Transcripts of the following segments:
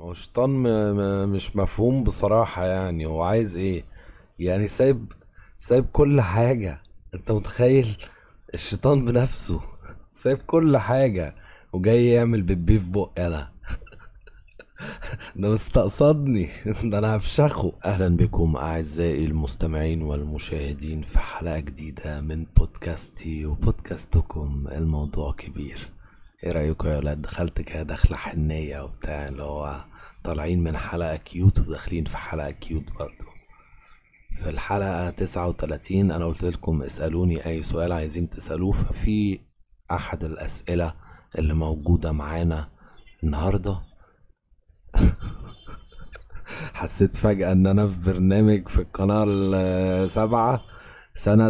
هو شيطان م... م... مش مفهوم بصراحة يعني هو عايز إيه؟ يعني سايب سايب كل حاجة. انت متخيل الشيطان بنفسه؟ سايب كل حاجة وجاي يعمل بيبي في بقي أنا. ده مستقصدني. ده أنا هفشخه. أهلا بكم اعزائي المستمعين والمشاهدين في حلقة جديدة من بودكاستي وبودكاستكم الموضوع كبير. إيه رايكم يا ولاد؟ دخلت كده دخلة حنية وبتاع اللي هو طالعين من حلقة cute وداخلين في حلقة cute برضو. في الحلقة تسعة وتلاتين أنا قلت لكم اسألوني أي سؤال عايزين تسألوه ففي أحد الأسئلة اللي موجودة معانا النهاردة. حسيت فجأة إن أنا في برنامج في القناة السابعة. سنة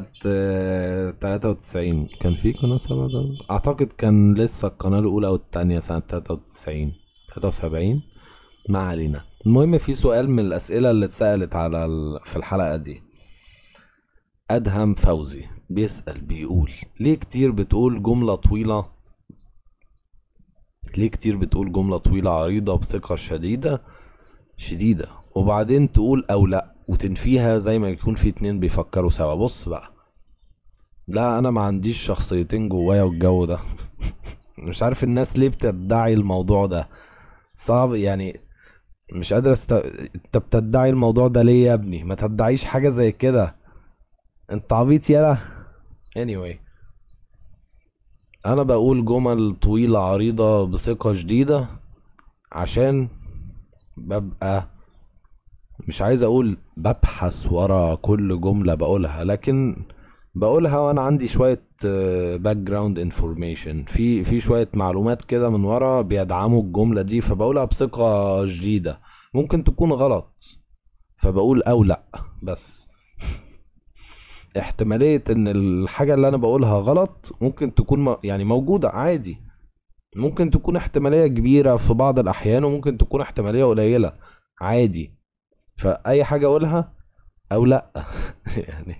تلاتة وتسعين. كان في قناة سبعة؟ ده؟ أعتقد كان لسه القناة الأولى أو التانية سنة تلاتة وتسعين. تلاتة وسبعين. ما علينا. المهم في سؤال من الأسئلة اللي اتسألت على ال... في الحلقة دي. أدهم فوزي بيسأل بيقول ليه كتير بتقول جملة طويلة؟ ليه كتير بتقول جملة طويلة عريضة بثقة شديدة؟ شديدة. وبعدين تقول أو لأ. وتنفيها زي ما يكون في اتنين بيفكروا سوا. بص بقى. لا أنا ما عنديش شخصيتين جوايا والجو ده. مش عارف الناس ليه بتدعي الموضوع ده. صعب يعني مش قادر است... أنت بتدعي الموضوع ده ليه يا ابني؟ ما تدعيش حاجة زي كده. أنت عبيط يالا anyway. أنا بقول جمل طويلة عريضة بثقة شديدة عشان ببقى مش عايز أقول ببحث ورا كل جملة بقولها لكن بقولها وأنا عندي شوية background information في في شوية معلومات كده من ورا بيدعموا الجملة دي فبقولها بثقة شديدة. ممكن تكون غلط فبقول أو لأ بس. احتمالية إن الحاجة اللي أنا بقولها غلط ممكن تكون يعني موجودة عادي. ممكن تكون احتمالية كبيرة في بعض الأحيان وممكن تكون احتمالية قليلة عادي. فأي حاجة أقولها أو لأ. يعني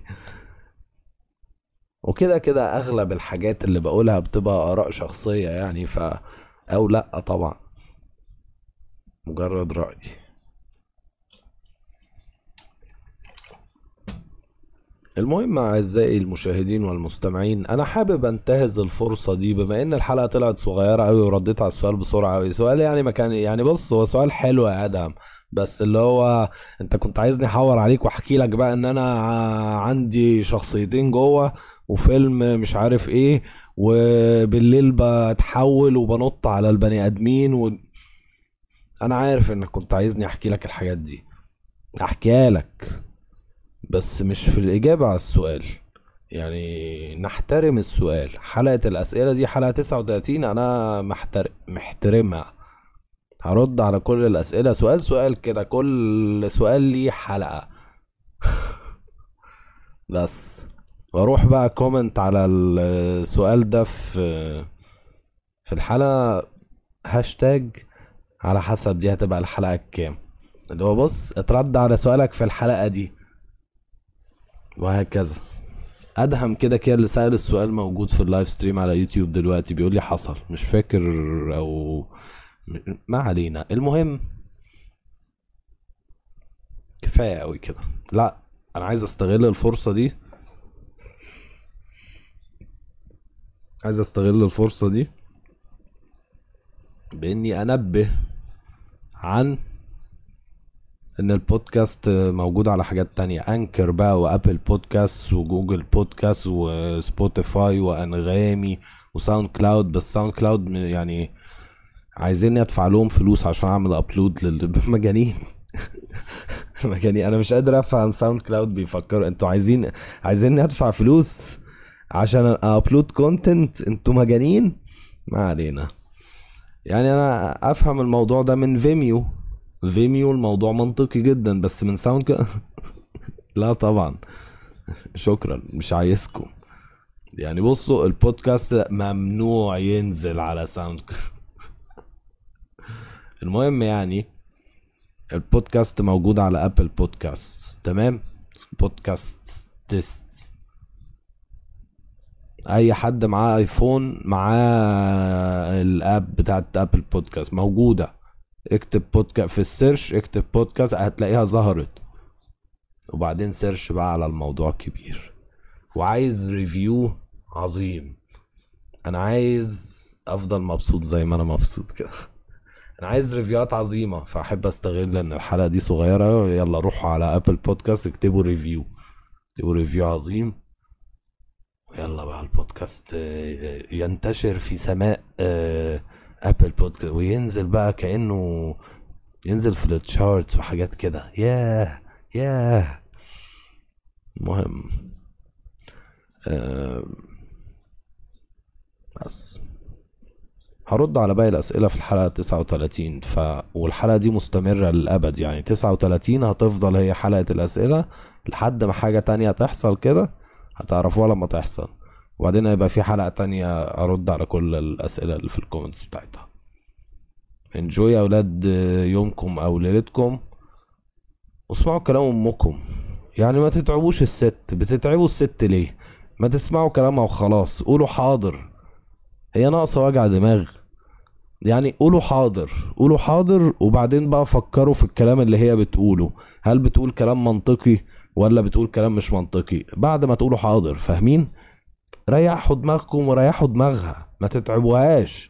وكده كده أغلب الحاجات اللي بقولها بتبقى آراء شخصية يعني ف أو لأ طبعا. مجرد رأي. المهم أعزائي المشاهدين والمستمعين أنا حابب أنتهز الفرصة دي بما إن الحلقة طلعت صغيرة قوي ورديت على السؤال بسرعة قوي سؤال يعني ما كان يعني بص هو سؤال حلو يا آدم. بس اللي هو انت كنت عايزني احور عليك واحكي لك بقى ان أنا عندي شخصيتين جوه وفيلم مش عارف إيه وبالليل بتحول وبنط على البني ادمين و... أنا عارف انك كنت عايزني احكي لك الحاجات دي. احكيها لك. بس مش في الإجابة على السؤال. يعني نحترم السؤال. حلقة الأسئلة دي حلقة 39 أنا محتر... محترمها. هرد على كل الأسئلة. سؤال سؤال كده كل سؤال ليه حلقة. بس. وأروح بقى comment على السؤال ده في في الحلقة. هاشتاج على حسب دي هتبقى الحلقة الكام اللي هو بص اترد على سؤالك في الحلقة دي. وهكذا. أدهم كده كده اللي سأل السؤال موجود في ال live stream على يوتيوب دلوقتي بيقول لي حصل. مش فاكر أو ما علينا. المهم كفاية قوي كده. لا أنا عايز أستغل الفرصة دي. عايز أستغل الفرصة دي بإني أنبه عن إن البودكاست موجود على حاجات تانية. Anchor بقى و Apple Podcasts و Google Podcasts و Spotify وأنغامي و SoundCloud بس SoundCloud يعني عايزيني ادفع لهم فلوس عشان اعمل upload للمجانين. مجانين. أنا مش قادر افهم SoundCloud بيفكروا. أنتوا عايزين عايزيني ادفع فلوس عشان upload content أنتوا مجانين؟ ما علينا. يعني أنا افهم الموضوع ده من Vimeo Vimeo الموضوع منطقي جدا بس من Sound C... لا طبعا. شكرا. مش عايزكم. يعني بصوا البودكاست ممنوع ينزل على Sound C- المهم يعني البودكاست موجود على Apple Podcasts تمام؟ Podcasts أي حد معاه ايفون معاه ال app بتاعت Apple Podcasts موجودة. اكتب بودكاست في ال search اكتب بودكاست هتلاقيها ظهرت. وبعدين search بقى على الموضوع كبير. وعايز review عظيم. أنا عايز أفضل مبسوط زي ما أنا مبسوط كده. أنا عايز review هات عظيمة فاحب استغل ان الحلقة دي صغيرة. يلا روحوا على Apple Podcasts اكتبوا review اكتبوا review عظيم. ويلا بقى البودكاست آه، ينتشر في سماء آه، Apple Podcasts وينزل بقى كأنه ينزل في ال charts وحاجات كده. ياه! ياه! المهم آه، بس. هرد على باقي الأسئلة في الحلقة 39 ف... والحلقة دي مستمرة للأبد يعني. 39 هتفضل هي حلقة الأسئلة لحد ما حاجة تانية تحصل كده هتعرفوها لما تحصل. وبعدين هيبقى في حلقة تانية أرد على كل الأسئلة اللي في ال comments بتاعتها. انجوي يا أولاد يومكم أو ليلتكم. واسمعوا كلام أمكم. يعني ما تتعبوش الست. بتتعبوا الست ليه؟ ما تسمعوا كلامها وخلاص. قولوا حاضر. هي ناقصة وجع دماغ. يعني قولوا حاضر قولوا حاضر وبعدين بقى فكروا في الكلام اللي هي بتقوله. هل بتقول كلام منطقي ولا بتقول كلام مش منطقي؟ بعد ما تقولوا حاضر فاهمين؟ ريحوا دماغكم وريحوا دماغها ما تتعبوهاش.